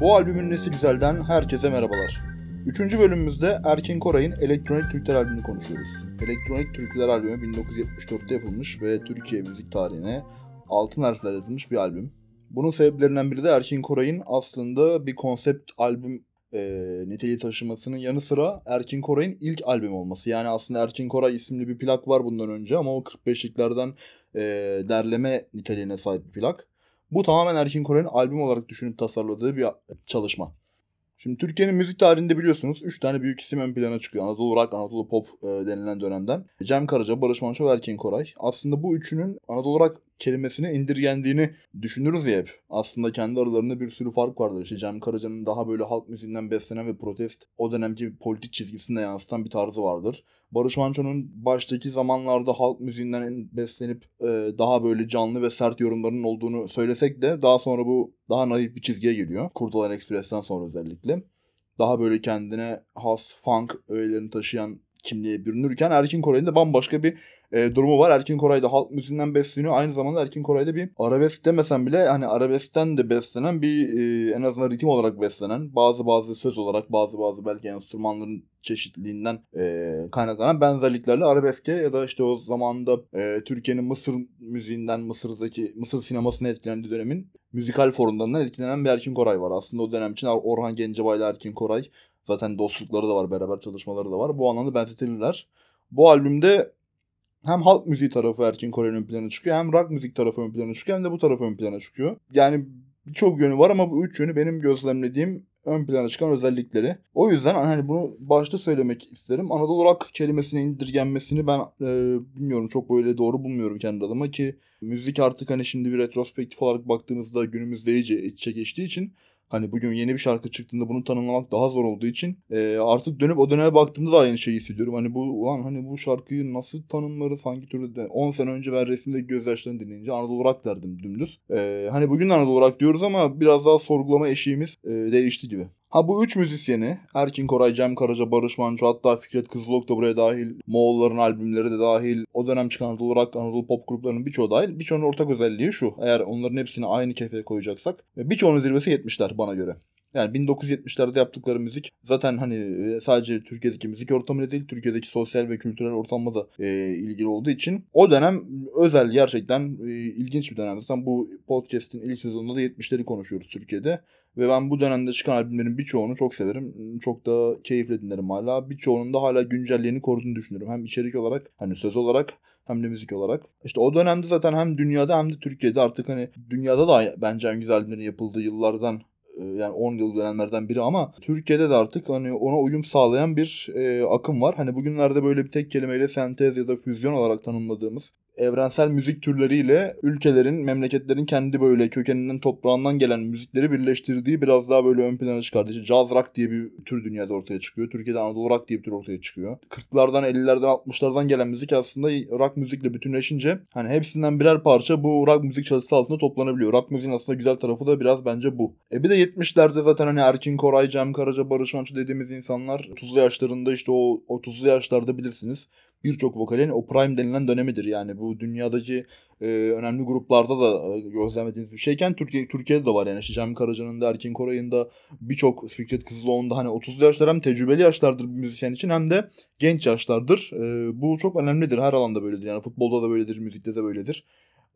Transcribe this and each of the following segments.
Bu albümün nesi güzelden herkese merhabalar. Üçüncü bölümümüzde Erkin Koray'ın Elektronik Türkler albümünü konuşuyoruz. Elektronik Türküler albümü 1974'te yapılmış ve Türkiye müzik tarihine altın harfler yazılmış bir albüm. Bunun sebeplerinden biri de Erkin Koray'ın aslında bir konsept albüm e, niteliği taşımasının yanı sıra Erkin Koray'ın ilk albüm olması. Yani aslında Erkin Koray isimli bir plak var bundan önce ama o 45'liklerden e, derleme niteliğine sahip bir plak. Bu tamamen Erkin Koray'ın albüm olarak düşünüp tasarladığı bir çalışma. Şimdi Türkiye'nin müzik tarihinde biliyorsunuz 3 tane büyük isim ön plana çıkıyor. Anadolu Rock, Anadolu Pop e, denilen dönemden. Cem Karaca, Barış Manço ve Erkin Koray. Aslında bu üçünün Anadolu Rock kelimesine indirgendiğini düşünürüz ya hep. Aslında kendi aralarında bir sürü fark vardır. İşte Cem Karaca'nın daha böyle halk müziğinden beslenen ve protest o dönemki politik çizgisinde yansıtan bir tarzı vardır. Barış Manço'nun baştaki zamanlarda halk müziğinden beslenip e, daha böyle canlı ve sert yorumlarının olduğunu söylesek de daha sonra bu daha naif bir çizgiye geliyor. Kurtalan Express'ten sonra özellikle. Daha böyle kendine has funk öğelerini taşıyan kimliğe bürünürken Erkin Koray'ın da bambaşka bir e, durumu var. Erkin Koray da halk müziğinden besleniyor. Aynı zamanda Erkin Koray'da bir arabesk demesem bile hani arabeskten de beslenen bir e, en azından ritim olarak beslenen bazı bazı söz olarak bazı bazı belki enstrümanların çeşitliliğinden e, kaynaklanan benzerliklerle arabeske ya da işte o zamanda e, Türkiye'nin Mısır müziğinden Mısır'daki Mısır sinemasına etkilendiği dönemin müzikal forumlarından etkilenen bir Erkin Koray var. Aslında o dönem için Orhan Gencebay ile Erkin Koray zaten dostlukları da var, beraber çalışmaları da var. Bu anlamda benzetilirler. Bu albümde hem halk müziği tarafı Erkin Koray'ın ön plana çıkıyor hem rock müzik tarafı ön plana çıkıyor hem de bu tarafı ön plana çıkıyor. Yani birçok yönü var ama bu üç yönü benim gözlemlediğim ön plana çıkan özellikleri. O yüzden hani bunu başta söylemek isterim. Anadolu rock kelimesine indirgenmesini ben e, bilmiyorum çok böyle doğru bulmuyorum kendi adıma ki müzik artık hani şimdi bir retrospektif olarak baktığımızda günümüzde iyice iç içe geçtiği için Hani bugün yeni bir şarkı çıktığında bunu tanımlamak daha zor olduğu için e, artık dönüp o döneme baktığımda da aynı şeyi hissediyorum. Hani bu ulan hani bu şarkıyı nasıl tanımlarız hangi türlü de 10 sene önce ben resimde gözyaşlarını dinleyince Anadolu Rock derdim dümdüz. E, hani bugün Anadolu Rock diyoruz ama biraz daha sorgulama eşiğimiz e, değişti gibi. Ha bu üç müzisyeni Erkin Koray, Cem Karaca, Barış Manço hatta Fikret Kızılok da buraya dahil. Moğolların albümleri de dahil. O dönem çıkan Anadolu Rock, Anadolu Pop gruplarının birçoğu dahil. Birçoğunun ortak özelliği şu. Eğer onların hepsini aynı kefeye koyacaksak. Birçoğunun zirvesi 70'ler bana göre. Yani 1970'lerde yaptıkları müzik zaten hani e, sadece Türkiye'deki müzik ortamıyla değil Türkiye'deki sosyal ve kültürel ortamla da e, ilgili olduğu için o dönem özel gerçekten e, ilginç bir dönem. Zaten bu podcast'in ilk sezonunda da 70'leri konuşuyoruz Türkiye'de. Ve ben bu dönemde çıkan albümlerin birçoğunu çok severim. Çok da keyifle dinlerim hala. Birçoğunun da hala güncelliğini koruduğunu düşünüyorum. Hem içerik olarak hani söz olarak hem de müzik olarak. İşte o dönemde zaten hem dünyada hem de Türkiye'de artık hani dünyada da bence en güzel albümlerin yapıldığı yıllardan yani 10 yıl dönemlerden biri ama Türkiye'de de artık hani ona uyum sağlayan bir e, akım var. Hani bugünlerde böyle bir tek kelimeyle sentez ya da füzyon olarak tanımladığımız evrensel müzik türleriyle ülkelerin, memleketlerin kendi böyle kökeninden, toprağından gelen müzikleri birleştirdiği biraz daha böyle ön plana çıkardı. İşte jazz rock diye bir tür dünyada ortaya çıkıyor. Türkiye'de Anadolu rock diye bir tür ortaya çıkıyor. 40'lardan, 50'lerden, 60'lardan gelen müzik aslında rock müzikle bütünleşince hani hepsinden birer parça bu rock müzik çatısı altında toplanabiliyor. Rock müziğin aslında güzel tarafı da biraz bence bu. E bir de 70'lerde zaten hani Erkin Koray, Cem Karaca, Barış Manço dediğimiz insanlar 30'lu yaşlarında işte o 30'lu yaşlarda bilirsiniz birçok vokalin o prime denilen dönemidir. Yani bu dünyadaki e, önemli gruplarda da e, gözlemlediğimiz bir şeyken Türkiye Türkiye'de de var yani işte Cem Karaca'nın da Erkin Koray'ın da birçok Fikret Kızıloğlu'nda hani 30'lu yaşlar hem tecrübeli yaşlardır bir müzisyen için hem de genç yaşlardır. E, bu çok önemlidir. Her alanda böyledir. Yani futbolda da böyledir, müzikte de böyledir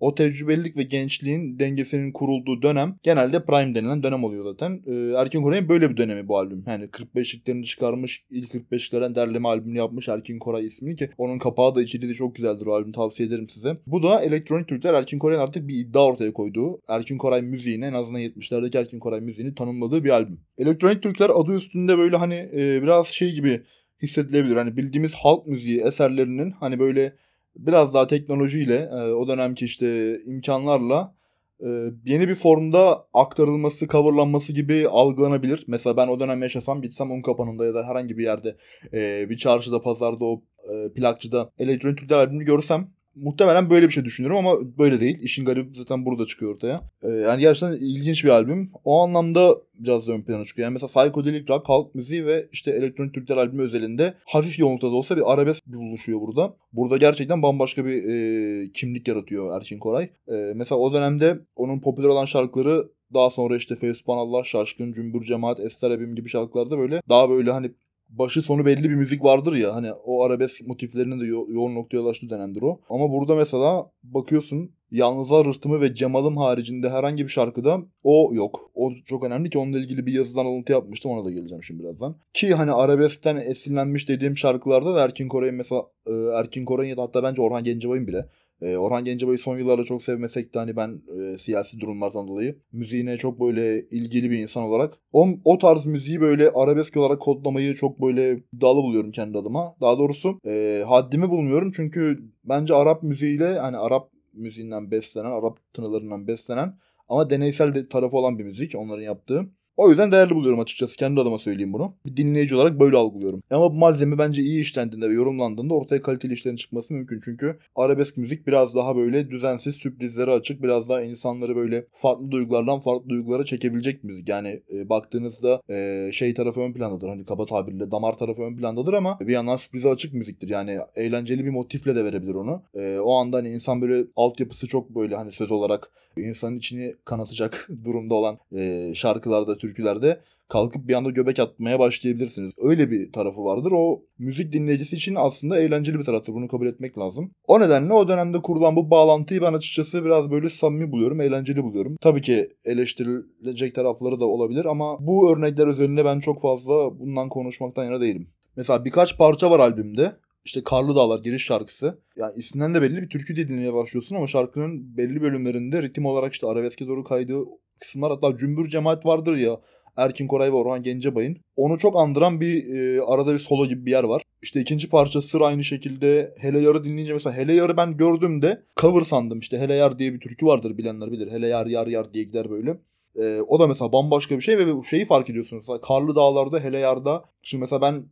o tecrübelilik ve gençliğin dengesinin kurulduğu dönem genelde prime denilen dönem oluyor zaten. Ee, Erkin Koray'ın böyle bir dönemi bu albüm. Yani 45'liklerini çıkarmış, ilk 45'liklerden derleme albümünü yapmış Erkin Koray ismini ki onun kapağı da içeriği de çok güzeldir o albüm tavsiye ederim size. Bu da elektronik Türkler Erkin Koray'ın artık bir iddia ortaya koyduğu, Erkin Koray müziğini en azından 70'lerdeki Erkin Koray müziğini tanımladığı bir albüm. Elektronik Türkler adı üstünde böyle hani e, biraz şey gibi hissedilebilir. Hani bildiğimiz halk müziği eserlerinin hani böyle biraz daha teknolojiyle e, o dönemki işte imkanlarla e, yeni bir formda aktarılması, coverlanması gibi algılanabilir. Mesela ben o dönem yaşasam gitsem un kapanında ya da herhangi bir yerde e, bir çarşıda, pazarda o e, plakçıda elektronik albümünü görsem muhtemelen böyle bir şey düşünürüm ama böyle değil. İşin garibi zaten burada çıkıyor ortaya. Ee, yani gerçekten ilginç bir albüm. O anlamda biraz da ön plana çıkıyor. Yani mesela psychedelic rock, halk müziği ve işte elektronik Türkler albümü özelinde hafif yoğunlukta da olsa bir arabesk buluşuyor burada. Burada gerçekten bambaşka bir e, kimlik yaratıyor Erkin Koray. E, mesela o dönemde onun popüler olan şarkıları daha sonra işte Feyzpanallah, Şaşkın, Cümbür Cemaat, Ester Ebim gibi şarkılarda böyle daha böyle hani başı sonu belli bir müzik vardır ya hani o arabesk motiflerinin de yo- yoğun noktaya ulaştığı dönemdir o. Ama burada mesela bakıyorsun Yalnızlar Rıhtımı ve Cemal'ım haricinde herhangi bir şarkıda o yok. O çok önemli ki onunla ilgili bir yazıdan alıntı yapmıştım ona da geleceğim şimdi birazdan. Ki hani arabeskten esinlenmiş dediğim şarkılarda da Erkin Koray'ın mesela e, Erkin Koray'ın ya da hatta bence Orhan Gencebay'ın bile e, Orhan Gencebay'ı son yıllarda çok sevmesek de hani ben e, siyasi durumlardan dolayı müziğine çok böyle ilgili bir insan olarak o, o tarz müziği böyle arabesk olarak kodlamayı çok böyle iddialı buluyorum kendi adıma. Daha doğrusu e, haddimi bulmuyorum çünkü bence Arap müziğiyle hani Arap müziğinden beslenen, Arap tınılarından beslenen ama deneysel de tarafı olan bir müzik onların yaptığı. O yüzden değerli buluyorum açıkçası. Kendi adıma söyleyeyim bunu. Bir dinleyici olarak böyle algılıyorum. Ama bu malzeme bence iyi işlendiğinde ve yorumlandığında ortaya kaliteli işlerin çıkması mümkün. Çünkü arabesk müzik biraz daha böyle düzensiz, sürprizlere açık, biraz daha insanları böyle farklı duygulardan farklı duygulara çekebilecek müzik. Yani e, baktığınızda e, şey tarafı ön plandadır. Hani kaba tabirle damar tarafı ön plandadır ama bir yandan sürprize açık müziktir. Yani eğlenceli bir motifle de verebilir onu. E, o anda hani insan böyle altyapısı çok böyle hani söz olarak insanın içini kanatacak durumda olan e, şarkılarda, türkülerde kalkıp bir anda göbek atmaya başlayabilirsiniz. Öyle bir tarafı vardır. O müzik dinleyicisi için aslında eğlenceli bir taraftır. Bunu kabul etmek lazım. O nedenle o dönemde kurulan bu bağlantıyı ben açıkçası biraz böyle samimi buluyorum, eğlenceli buluyorum. Tabii ki eleştirilecek tarafları da olabilir ama bu örnekler üzerinde ben çok fazla bundan konuşmaktan yana değilim. Mesela birkaç parça var albümde. İşte Karlı Dağlar giriş şarkısı. Yani isminden de belli bir türkü diye dinlemeye başlıyorsun ama şarkının belli bölümlerinde ritim olarak işte arabeske doğru kaydığı kısımlar hatta cümbür cemaat vardır ya Erkin Koray ve Orhan Gencebay'ın. Onu çok andıran bir e, arada bir solo gibi bir yer var. İşte ikinci parça Sır aynı şekilde Hele Yar'ı dinleyince mesela Hele Yar'ı ben gördüğümde cover sandım. İşte Hele Yar diye bir türkü vardır bilenler bilir. Hele Yar Yar Yar diye gider böyle. E, o da mesela bambaşka bir şey ve şeyi fark ediyorsunuz. Mesela Karlı Dağlar'da Hele Yar'da şimdi mesela ben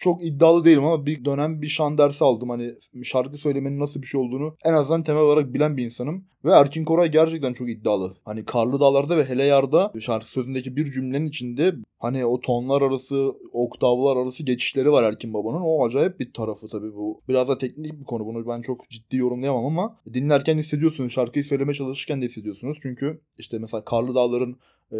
çok iddialı değilim ama bir dönem bir şan dersi aldım. Hani şarkı söylemenin nasıl bir şey olduğunu en azından temel olarak bilen bir insanım. Ve Erkin Koray gerçekten çok iddialı. Hani Karlı Dağlar'da ve Hele Yar'da şarkı sözündeki bir cümlenin içinde hani o tonlar arası, oktavlar arası geçişleri var Erkin Baba'nın. O acayip bir tarafı tabii bu. Biraz da teknik bir konu. Bunu ben çok ciddi yorumlayamam ama dinlerken hissediyorsunuz. Şarkıyı söylemeye çalışırken de hissediyorsunuz. Çünkü işte mesela Karlı Dağlar'ın e,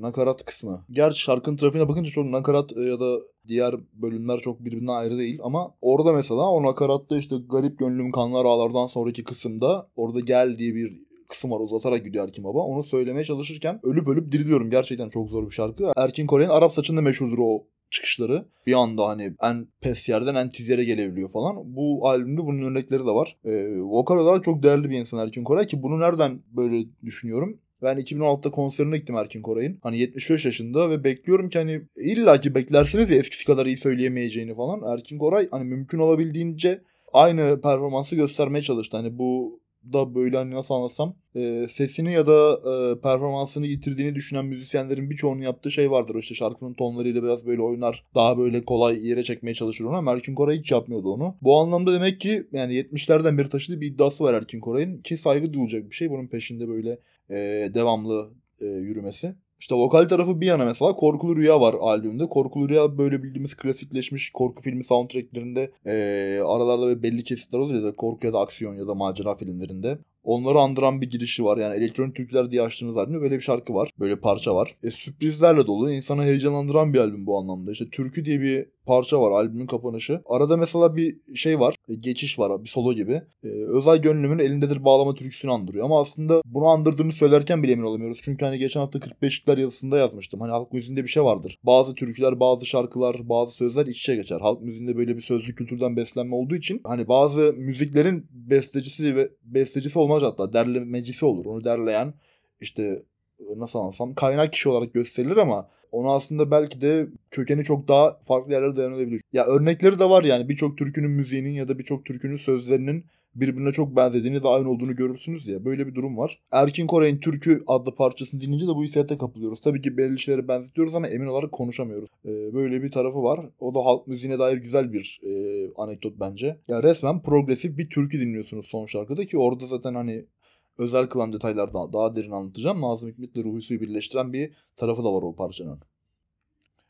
nakarat kısmı. Gerçi şarkının trafiğine bakınca çok nakarat e, ya da diğer bölümler çok birbirinden ayrı değil ama orada mesela o nakaratta işte garip gönlüm kanlar ağlardan sonraki kısımda orada gel diye bir kısım var uzatarak gidiyor Erkin Baba. Onu söylemeye çalışırken ölüp ölüp diriliyorum. Gerçekten çok zor bir şarkı. Erkin Koray'ın Arap saçında meşhurdur o çıkışları. Bir anda hani en pes yerden en tiz yere gelebiliyor falan. Bu albümde bunun örnekleri de var. Ee, vokal olarak çok değerli bir insan Erkin Koray ki bunu nereden böyle düşünüyorum? Ben 2016'da konserine gittim Erkin Koray'ın. Hani 75 yaşında ve bekliyorum ki hani illa ki beklersiniz ya eskisi kadar iyi söyleyemeyeceğini falan. Erkin Koray hani mümkün olabildiğince aynı performansı göstermeye çalıştı. Hani bu da böyle hani nasıl anlatsam e, sesini ya da e, performansını yitirdiğini düşünen müzisyenlerin birçoğunun yaptığı şey vardır. İşte şarkının tonlarıyla biraz böyle oynar. Daha böyle kolay yere çekmeye çalışır onu ama Erkin Koray hiç yapmıyordu onu. Bu anlamda demek ki yani 70'lerden beri taşıdığı bir iddiası var Erkin Koray'ın ki saygı duyulacak bir şey. Bunun peşinde böyle e, devamlı e, yürümesi. İşte vokal tarafı bir yana mesela Korkulu Rüya var albümde. Korkulu Rüya böyle bildiğimiz klasikleşmiş korku filmi soundtracklerinde e, aralarda böyle belli kesitler oluyor ya da korku ya da aksiyon ya da macera filmlerinde. Onları andıran bir girişi var. Yani elektronik türküler diye açtığınız albümde böyle bir şarkı var. Böyle parça var. E, sürprizlerle dolu. insanı heyecanlandıran bir albüm bu anlamda. İşte türkü diye bir parça var albümün kapanışı. Arada mesela bir şey var. Geçiş var bir solo gibi. E, Özay Gönlüm'ün elindedir bağlama türküsünü andırıyor. Ama aslında bunu andırdığını söylerken bile emin olamıyoruz. Çünkü hani geçen hafta 45'likler yazısında yazmıştım. Hani halk müziğinde bir şey vardır. Bazı türküler, bazı şarkılar, bazı sözler iç içe geçer. Halk müziğinde böyle bir sözlü kültürden beslenme olduğu için hani bazı müziklerin bestecisi ve bestecisi olmaz hatta derlemecisi olur. Onu derleyen işte nasıl anlatsam kaynak kişi olarak gösterilir ama onu aslında belki de kökeni çok daha farklı yerlere dayanabilir. Ya örnekleri de var yani birçok türkünün müziğinin ya da birçok türkünün sözlerinin birbirine çok benzediğini de aynı olduğunu görürsünüz ya. Böyle bir durum var. Erkin Koray'ın Türkü adlı parçasını dinleyince de bu hissiyata kapılıyoruz. Tabii ki belli şeyleri benzetiyoruz ama emin olarak konuşamıyoruz. Ee, böyle bir tarafı var. O da halk müziğine dair güzel bir e, anekdot bence. Ya resmen progresif bir türkü dinliyorsunuz son şarkıda ki orada zaten hani özel kılan detaylar daha, derin anlatacağım. Nazım Hikmet'le Ruhi birleştiren bir tarafı da var o parçanın.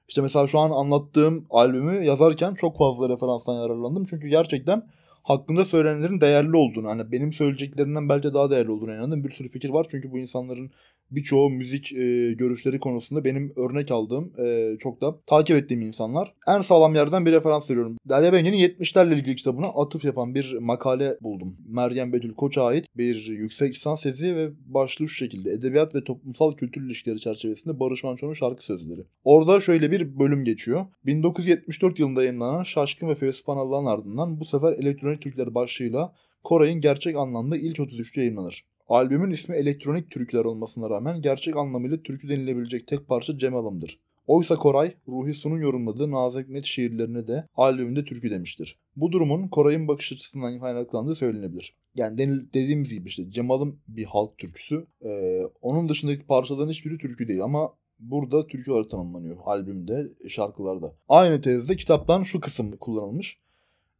İşte mesela şu an anlattığım albümü yazarken çok fazla referanstan yararlandım. Çünkü gerçekten hakkında söylenenlerin değerli olduğunu, hani benim söyleyeceklerimden belki daha değerli olduğunu inandığım bir sürü fikir var. Çünkü bu insanların birçoğu müzik e, görüşleri konusunda benim örnek aldığım, e, çok da takip ettiğim insanlar. En sağlam yerden bir referans veriyorum. Derya Bengi'nin 70'lerle ilgili kitabına atıf yapan bir makale buldum. Meryem Betül Koç'a ait bir yüksek lisans tezi ve başlığı şu şekilde. Edebiyat ve toplumsal kültür ilişkileri çerçevesinde Barış Manço'nun şarkı sözleri. Orada şöyle bir bölüm geçiyor. 1974 yılında yayınlanan Şaşkın ve Feyyaz Panallı'nın ardından bu sefer elektronik Türkler başlığıyla Koray'ın gerçek anlamda ilk 33'ü yayınlanır. Albümün ismi elektronik türküler olmasına rağmen gerçek anlamıyla türkü denilebilecek tek parça Cem Alım'dır. Oysa Koray, Ruhi Su'nun yorumladığı Nazım Hikmet şiirlerine de albümünde türkü demiştir. Bu durumun Koray'ın bakış açısından kaynaklandığı söylenebilir. Yani dediğimiz gibi işte Cem Alım bir halk türküsü. Ee, onun dışındaki parçaların hiçbiri türkü değil ama burada türkü olarak tanımlanıyor albümde, şarkılarda. Aynı tezde kitaptan şu kısım kullanılmış.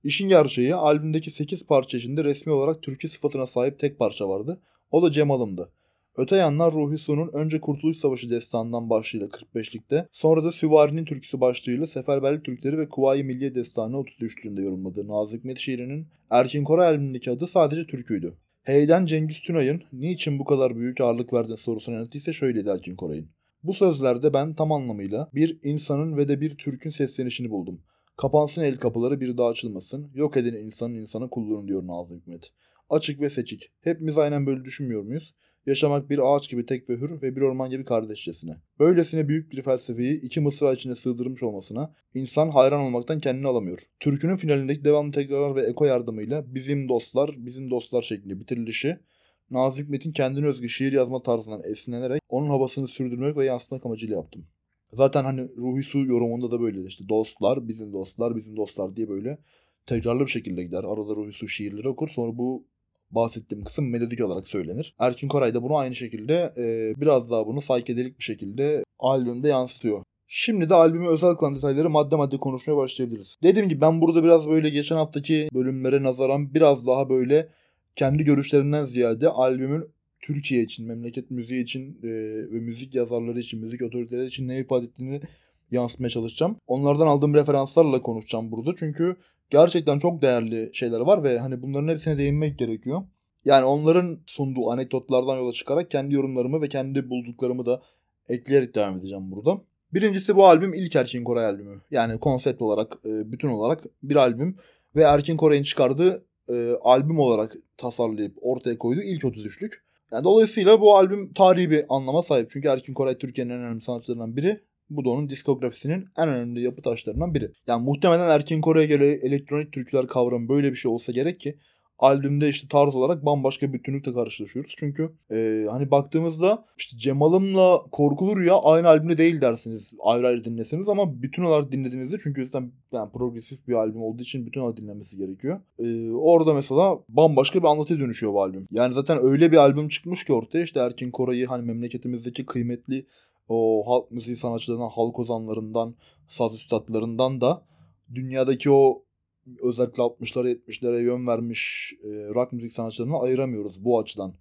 İşin gerçeği albümdeki 8 parça içinde resmi olarak türkü sıfatına sahip tek parça vardı. O da Cemal'ımdı. Öte yandan Ruhi Su'nun önce Kurtuluş Savaşı destanından başlığıyla 45'likte, sonra da Süvari'nin türküsü başlığıyla Seferberlik Türkleri ve Kuvayi Milliye Destanı 33'lüğünde yorumladığı Hikmet şiirinin Erkin Koray albümündeki adı sadece türküydü. Heyden Cengiz Tünay'ın niçin bu kadar büyük ağırlık verdin sorusuna yanıtı ise şöyleydi Erkin Koray'ın. Bu sözlerde ben tam anlamıyla bir insanın ve de bir Türk'ün seslenişini buldum. Kapansın el kapıları bir daha açılmasın, yok edin insanın insana kulluğunu diyor Nazım Hikmet. Açık ve seçik. Hepimiz aynen böyle düşünmüyor muyuz? Yaşamak bir ağaç gibi tek ve hür ve bir orman gibi kardeşçesine. Böylesine büyük bir felsefeyi iki mısra içine sığdırmış olmasına insan hayran olmaktan kendini alamıyor. Türkünün finalindeki devamlı tekrarlar ve eko yardımıyla bizim dostlar, bizim dostlar şeklinde bitirilişi Nazım Hikmet'in kendine özgü şiir yazma tarzından esinlenerek onun havasını sürdürmek ve yansıtmak amacıyla yaptım. Zaten hani Ruhi Su yorumunda da böyle işte dostlar, bizim dostlar, bizim dostlar diye böyle tekrarlı bir şekilde gider. Arada Ruhi Su şiirleri okur. Sonra bu bahsettiğim kısım melodik olarak söylenir. Erkin Koray da bunu aynı şekilde e, biraz daha bunu saykedelik bir şekilde albümde yansıtıyor. Şimdi de albümü özel kılan detayları madde madde konuşmaya başlayabiliriz. Dediğim gibi ben burada biraz böyle geçen haftaki bölümlere nazaran biraz daha böyle kendi görüşlerimden ziyade albümün Türkiye için, memleket müziği için e, ve müzik yazarları için, müzik otoriteleri için ne ifade ettiğini yansıtmaya çalışacağım. Onlardan aldığım referanslarla konuşacağım burada. Çünkü gerçekten çok değerli şeyler var ve hani bunların hepsine değinmek gerekiyor. Yani onların sunduğu anekdotlardan yola çıkarak kendi yorumlarımı ve kendi bulduklarımı da ekleyerek devam edeceğim burada. Birincisi bu albüm ilk Erkin Koray albümü. Yani konsept olarak, e, bütün olarak bir albüm ve Erkin Koray'ın çıkardığı e, albüm olarak tasarlayıp ortaya koyduğu ilk 33'lük. Yani dolayısıyla bu albüm tarihi bir anlama sahip. Çünkü Erkin Koray Türkiye'nin en önemli sanatçılarından biri bu da onun diskografisinin en önemli yapı taşlarından biri. Yani muhtemelen Erkin Koray'a göre elektronik türküler kavramı böyle bir şey olsa gerek ki albümde işte tarz olarak bambaşka bir bütünlükle karşılaşıyoruz. Çünkü e, hani baktığımızda işte Cemal'ımla Korkulu Rüya aynı albümde değil dersiniz ayrı ayrı dinleseniz ama bütün olarak dinlediğinizde çünkü zaten yani progresif bir albüm olduğu için bütün olarak dinlenmesi gerekiyor. E, orada mesela bambaşka bir anlatıya dönüşüyor bu albüm. Yani zaten öyle bir albüm çıkmış ki ortaya işte Erkin Koray'ı hani memleketimizdeki kıymetli o halk müziği sanatçılarından, halk ozanlarından, saz üstadlarından da dünyadaki o özellikle 60'lara 70'lere yön vermiş e, rock müzik sanatçılarını ayıramıyoruz bu açıdan.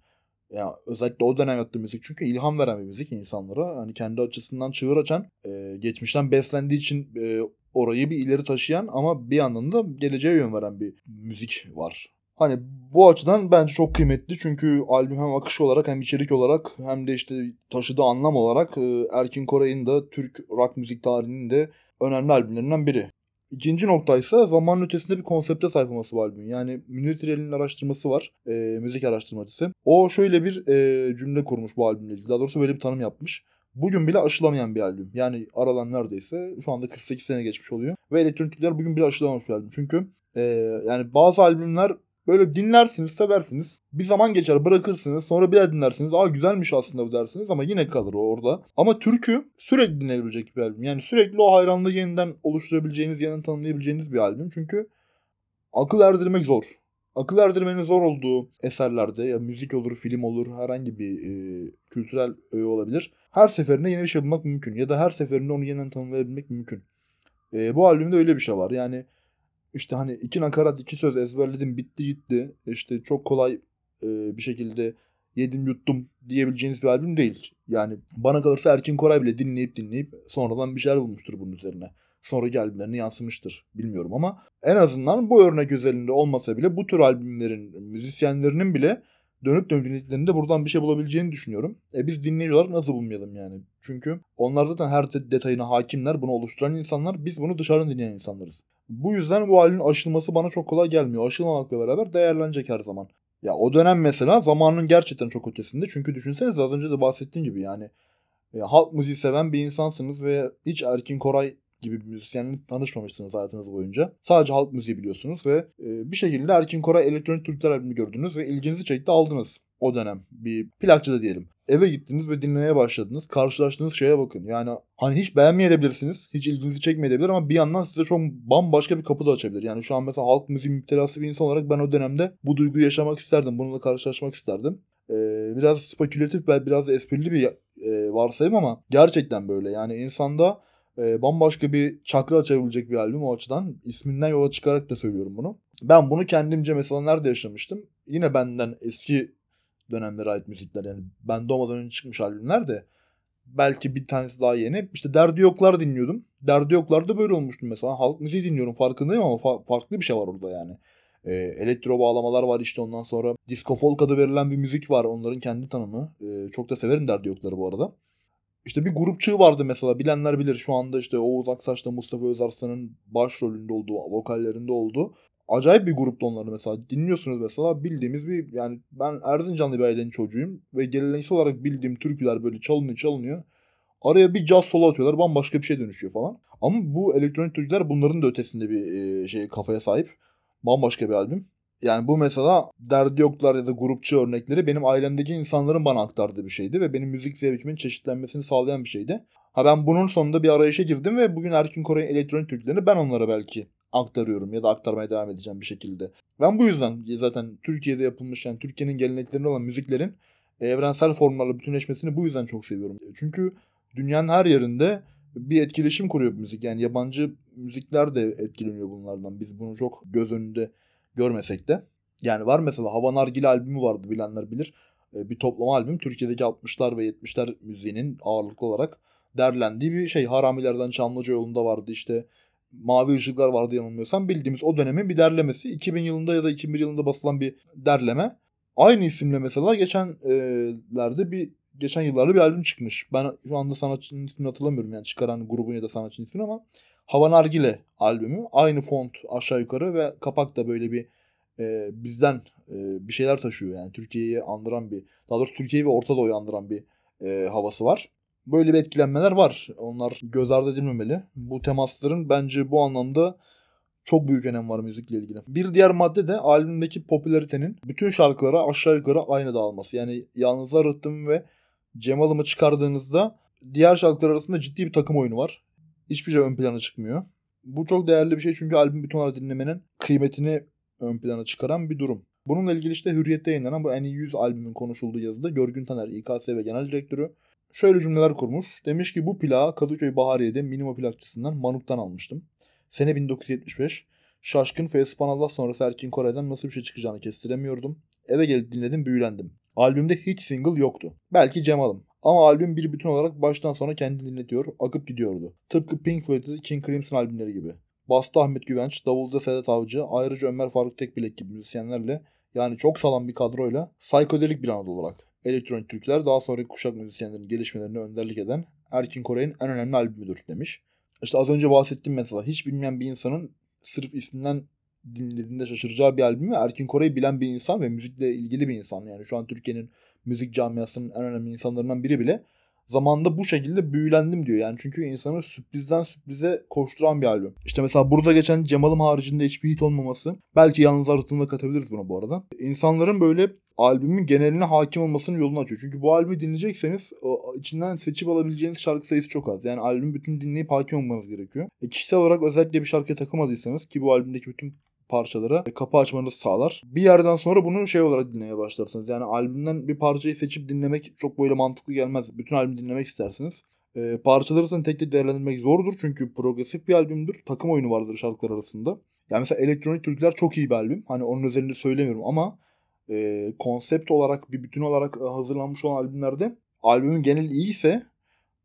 Yani özellikle o dönem yaptığı müzik çünkü ilham veren bir müzik insanlara. Hani kendi açısından çığır açan, e, geçmişten beslendiği için e, orayı bir ileri taşıyan ama bir yandan da geleceğe yön veren bir müzik var. Hani bu açıdan bence çok kıymetli çünkü albüm hem akış olarak hem içerik olarak hem de işte taşıdığı anlam olarak e, Erkin Koray'ın da Türk rock müzik tarihinin de önemli albümlerinden biri. İkinci nokta ise zaman ötesinde bir konsepte sahip olması bu albüm. Yani Münir Tirel'in araştırması var. E, müzik araştırmacısı. O şöyle bir e, cümle kurmuş bu albümle ilgili. Daha doğrusu böyle bir tanım yapmış. Bugün bile aşılamayan bir albüm. Yani aradan neredeyse şu anda 48 sene geçmiş oluyor. Ve elektronikler bugün bile aşılamamış bir albüm. Çünkü e, yani bazı albümler Böyle dinlersiniz, seversiniz. Bir zaman geçer, bırakırsınız. Sonra bir daha dinlersiniz. Aa güzelmiş aslında bu dersiniz ama yine kalır orada. Ama türkü sürekli dinlenebilecek bir albüm. Yani sürekli o hayranlığı yeniden oluşturabileceğiniz, yeniden tanımlayabileceğiniz bir albüm. Çünkü akıl erdirmek zor. Akıl erdirmenin zor olduğu eserlerde ya müzik olur, film olur, herhangi bir e, kültürel öğe olabilir. Her seferinde yeni bir şey bulmak mümkün. Ya da her seferinde onu yeniden tanımlayabilmek mümkün. E, bu albümde öyle bir şey var. Yani işte hani iki nakarat iki söz ezberledim bitti gitti. İşte çok kolay e, bir şekilde yedim yuttum diyebileceğiniz bir albüm değil. Yani bana kalırsa Erkin Koray bile dinleyip dinleyip sonradan bir şeyler bulmuştur bunun üzerine. sonraki albümlerine yansımıştır. Bilmiyorum ama en azından bu örnek özelinde olmasa bile bu tür albümlerin müzisyenlerinin bile dönüp dönüp dinlediklerinde buradan bir şey bulabileceğini düşünüyorum. E biz dinleyici olarak nasıl bulmayalım yani? Çünkü onlar zaten her detayına hakimler, bunu oluşturan insanlar. Biz bunu dışarıdan dinleyen insanlarız. Bu yüzden bu halin aşılması bana çok kolay gelmiyor. Aşılmamakla beraber değerlenecek her zaman. Ya o dönem mesela zamanın gerçekten çok ötesinde. Çünkü düşünseniz az önce de bahsettiğim gibi yani e, halk müziği seven bir insansınız ve hiç Erkin Koray gibi bir müzisyenle tanışmamışsınız hayatınız boyunca. Sadece halk müziği biliyorsunuz ve e, bir şekilde Erkin Koray elektronik Türkler albümünü gördünüz ve ilginizi çekti aldınız o dönem. Bir plakçıda diyelim. Eve gittiniz ve dinlemeye başladınız. Karşılaştığınız şeye bakın. Yani hani hiç beğenmeyebilirsiniz. Hiç ilginizi çekmeyebilir ama bir yandan size çok bambaşka bir kapı da açabilir. Yani şu an mesela halk müziği müptelası bir insan olarak ben o dönemde bu duyguyu yaşamak isterdim. Bununla karşılaşmak isterdim. Ee, biraz spekülatif biraz esprili bir e, varsayım ama gerçekten böyle. Yani insanda e, bambaşka bir çakra açabilecek bir albüm o açıdan. isminden yola çıkarak da söylüyorum bunu. Ben bunu kendimce mesela nerede yaşamıştım? Yine benden eski dönemlere ait müzikler yani ben doğmadan önce çıkmış albümler de belki bir tanesi daha yeni. İşte Derdi Yoklar dinliyordum. Derdi Yoklar'da böyle olmuştu mesela. Halk müziği dinliyorum farkındayım ama fa- farklı bir şey var orada yani. E, elektro bağlamalar var işte ondan sonra disco folk adı verilen bir müzik var. Onların kendi tanımı. E, çok da severim Derdi Yoklar'ı bu arada. İşte bir grupçığı vardı mesela bilenler bilir şu anda işte Oğuz Aksaç'ta Mustafa Özarslan'ın başrolünde olduğu, vokallerinde olduğu acayip bir grupta onları mesela dinliyorsunuz mesela bildiğimiz bir yani ben Erzincanlı bir ailenin çocuğuyum ve geleneksel olarak bildiğim türküler böyle çalınıyor çalınıyor. Araya bir caz solo atıyorlar bambaşka bir şey dönüşüyor falan. Ama bu elektronik türküler bunların da ötesinde bir şey kafaya sahip. Bambaşka bir albüm. Yani bu mesela derdi yoklar ya da grupçu örnekleri benim ailemdeki insanların bana aktardığı bir şeydi ve benim müzik zevkimin çeşitlenmesini sağlayan bir şeydi. Ha ben bunun sonunda bir arayışa girdim ve bugün Erkin Koray'ın elektronik türkülerini ben onlara belki aktarıyorum ya da aktarmaya devam edeceğim bir şekilde. Ben bu yüzden zaten Türkiye'de yapılmış yani Türkiye'nin geleneklerinde olan müziklerin evrensel formlarla bütünleşmesini bu yüzden çok seviyorum. Çünkü dünyanın her yerinde bir etkileşim kuruyor müzik. Yani yabancı müzikler de etkileniyor bunlardan. Biz bunu çok göz önünde görmesek de. Yani var mesela Hava Nargile albümü vardı bilenler bilir. E, bir toplama albüm. Türkiye'deki 60'lar ve 70'ler müziğinin ağırlıklı olarak derlendiği bir şey. Haramilerden Çamlıca yolunda vardı işte. Mavi ışıklar vardı yanılmıyorsam. Bildiğimiz o dönemin bir derlemesi. 2000 yılında ya da 2001 yılında basılan bir derleme. Aynı isimle mesela geçenlerde bir geçen yıllarda bir albüm çıkmış. Ben şu anda sanatçının ismini hatırlamıyorum yani çıkaran grubun ya da sanatçının ismini ama Hava Nargile albümü. Aynı font aşağı yukarı ve kapak da böyle bir e, bizden e, bir şeyler taşıyor yani Türkiye'yi andıran bir daha doğrusu Türkiye'yi ve Orta Doğu'yu andıran bir e, havası var. Böyle bir etkilenmeler var. Onlar göz ardı edilmemeli. Bu temasların bence bu anlamda çok büyük önem var müzikle ilgili. Bir diğer madde de albümdeki popülaritenin bütün şarkılara aşağı yukarı aynı dağılması. Yani Yalnızlar Rıhtım ve Cemal'ımı çıkardığınızda diğer şarkılar arasında ciddi bir takım oyunu var. Hiçbir şey ön plana çıkmıyor. Bu çok değerli bir şey çünkü albüm bütün olarak dinlemenin kıymetini ön plana çıkaran bir durum. Bununla ilgili işte Hürriyet'te yayınlanan bu en iyi 100 albümün konuşulduğu yazıda Görgün Taner, İKS ve Genel Direktörü şöyle cümleler kurmuş. Demiş ki bu plağı Kadıköy Bahariye'de Minima plakçısından Manuk'tan almıştım. Sene 1975. Şaşkın Fespanallah sonrası Erkin Koray'dan nasıl bir şey çıkacağını kestiremiyordum. Eve gelip dinledim büyülendim. Albümde hiç single yoktu. Belki Cemal'ım. Ama albüm bir bütün olarak baştan sona kendini dinletiyor, akıp gidiyordu. Tıpkı Pink Floyd'da King Crimson albümleri gibi. Bastı Ahmet Güvenç, Davulda Sedat Avcı, ayrıca Ömer Faruk Tekbilek gibi müzisyenlerle yani çok sağlam bir kadroyla psikodelik bir Anadolu olarak. Elektronik Türkler daha sonraki kuşak müzisyenlerin gelişmelerine önderlik eden Erkin Koray'ın en önemli albümüdür demiş. İşte az önce bahsettiğim mesela hiç bilmeyen bir insanın sırf isminden dinlediğinde şaşıracağı bir albümü Erkin Koray'ı bilen bir insan ve müzikle ilgili bir insan. Yani şu an Türkiye'nin müzik camiasının en önemli insanlarından biri bile zamanında bu şekilde büyülendim diyor. Yani çünkü insanı sürprizden sürprize koşturan bir albüm. İşte mesela burada geçen Cemal'ım haricinde hiçbir hit olmaması. Belki yalnız arasında katabiliriz buna bu arada. İnsanların böyle albümün geneline hakim olmasının yolunu açıyor. Çünkü bu albümü dinleyecekseniz içinden seçip alabileceğiniz şarkı sayısı çok az. Yani albüm bütün dinleyip hakim olmanız gerekiyor. E, kişisel olarak özellikle bir şarkıya takılmadıysanız ki bu albümdeki bütün parçalara kapı açmanızı sağlar. Bir yerden sonra bunu şey olarak dinlemeye başlarsınız. Yani albümden bir parçayı seçip dinlemek çok böyle mantıklı gelmez. Bütün albümü dinlemek istersiniz. E, parçaları isen tek tek değerlendirmek zordur. Çünkü progresif bir albümdür. Takım oyunu vardır şarkılar arasında. Yani mesela elektronik türküler çok iyi bir albüm. Hani onun üzerinde söylemiyorum ama e, konsept olarak bir bütün olarak hazırlanmış olan albümlerde albümün genel iyi ise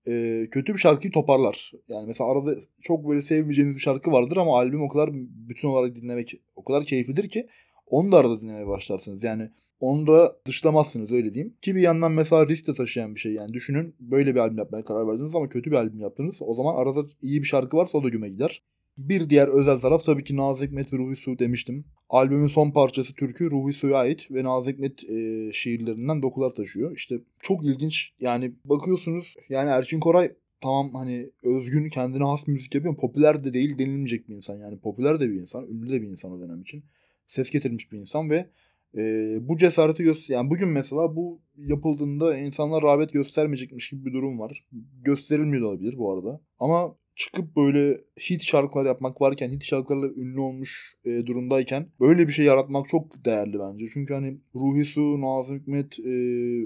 e, kötü bir şarkıyı toparlar. Yani mesela arada çok böyle sevmeyeceğiniz bir şarkı vardır ama albüm o kadar bütün olarak dinlemek o kadar keyiflidir ki onu da arada dinlemeye başlarsınız. Yani onu da dışlamazsınız öyle diyeyim. Ki bir yandan mesela risk de taşıyan bir şey. Yani düşünün böyle bir albüm yapmaya karar verdiniz ama kötü bir albüm yaptınız. O zaman arada iyi bir şarkı varsa o da güme gider. Bir diğer özel taraf tabii ki Nazım Hikmet ve Ruhi Su demiştim. Albümün son parçası türkü Ruhi Su'ya ait ve Nazım Hikmet e, şiirlerinden dokular taşıyor. İşte çok ilginç yani bakıyorsunuz yani Erkin Koray tamam hani özgün kendine has müzik yapıyor popüler de değil denilmeyecek bir insan. Yani popüler de bir insan, ünlü de bir insan o dönem için. Ses getirmiş bir insan ve e, bu cesareti göster yani bugün mesela bu yapıldığında insanlar rağbet göstermeyecekmiş gibi bir durum var. Gösterilmiyor olabilir bu arada. Ama çıkıp böyle hit şarkılar yapmak varken, hit şarkılarla ünlü olmuş e, durumdayken böyle bir şey yaratmak çok değerli bence. Çünkü hani Ruhi Su, Nazım Hikmet e,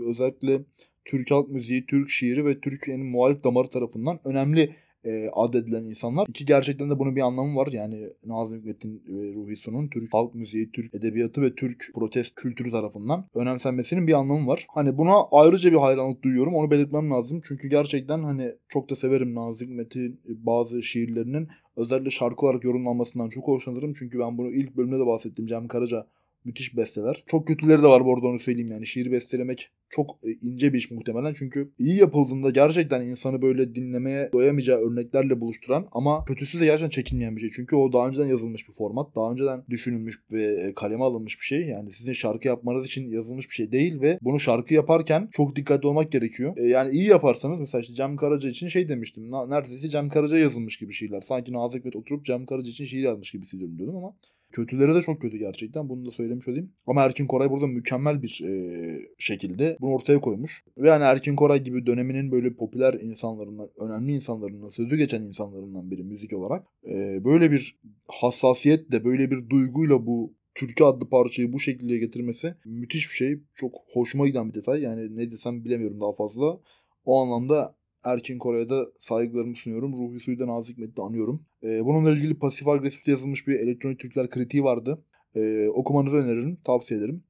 özellikle Türk halk müziği, Türk şiiri ve Türkiye'nin muhalif damarı tarafından önemli e, adedilen insanlar. Ki gerçekten de bunun bir anlamı var. Yani Nazım Hikmet'in ve Ruhi Su'nun Türk halk müziği, Türk edebiyatı ve Türk protest kültürü tarafından önemsenmesinin bir anlamı var. Hani buna ayrıca bir hayranlık duyuyorum. Onu belirtmem lazım. Çünkü gerçekten hani çok da severim Nazım Hikmet'in bazı şiirlerinin özellikle şarkı olarak yorumlanmasından çok hoşlanırım. Çünkü ben bunu ilk bölümde de bahsettim. Cem Karaca müthiş besteler. Çok kötüleri de var bu arada onu söyleyeyim yani. Şiir bestelemek çok e, ince bir iş muhtemelen. Çünkü iyi yapıldığında gerçekten insanı böyle dinlemeye doyamayacağı örneklerle buluşturan ama kötüsü de gerçekten çekinmeyen bir şey. Çünkü o daha önceden yazılmış bir format. Daha önceden düşünülmüş ve e, kaleme alınmış bir şey. Yani sizin şarkı yapmanız için yazılmış bir şey değil ve bunu şarkı yaparken çok dikkatli olmak gerekiyor. E, yani iyi yaparsanız mesela işte Cem Karaca için şey demiştim. Neredeyse Cem Karaca yazılmış gibi şeyler. Sanki Nazım Hikmet oturup Cem Karaca için şiir yazmış gibi hissediyorum diyordum ama Kötüleri de çok kötü gerçekten. Bunu da söylemiş olayım. Ama Erkin Koray burada mükemmel bir e, şekilde bunu ortaya koymuş. Ve yani Erkin Koray gibi döneminin böyle popüler insanlarından, önemli insanlarından, sözü geçen insanlarından biri müzik olarak. E, böyle bir hassasiyetle, böyle bir duyguyla bu Türkü adlı parçayı bu şekilde getirmesi müthiş bir şey. Çok hoşuma giden bir detay. Yani ne desem bilemiyorum daha fazla. O anlamda Erkin Koray'a saygılarımı sunuyorum. Ruhi Su'yu Nazik Hikmet'i anıyorum. Ee, bununla ilgili pasif agresif yazılmış bir elektronik Türkler kritiği vardı. Ee, okumanızı öneririm, tavsiye ederim.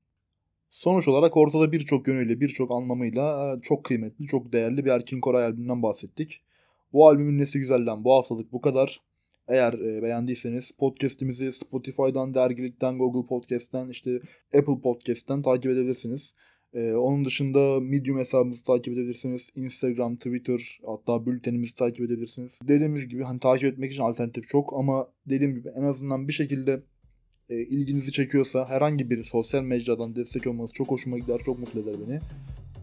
Sonuç olarak ortada birçok yönüyle, birçok anlamıyla e, çok kıymetli, çok değerli bir Erkin Koray albümünden bahsettik. Bu albümün nesi güzelden bu haftalık bu kadar. Eğer e, beğendiyseniz podcast'imizi Spotify'dan, dergilikten, Google Podcast'ten, işte Apple Podcast'ten takip edebilirsiniz. Ee, onun dışında Medium hesabımızı takip edebilirsiniz. Instagram, Twitter hatta bültenimizi takip edebilirsiniz. Dediğimiz gibi hani takip etmek için alternatif çok ama dediğim gibi en azından bir şekilde e, ilginizi çekiyorsa herhangi bir sosyal mecradan destek olması çok hoşuma gider, çok mutlu eder beni.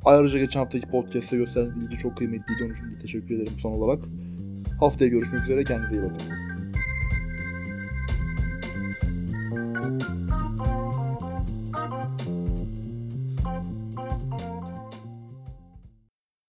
Ayrıca geçen haftaki podcast'te gösterdiğiniz ilgi çok kıymetliydi. Onun için teşekkür ederim son olarak. Haftaya görüşmek üzere. Kendinize iyi bakın.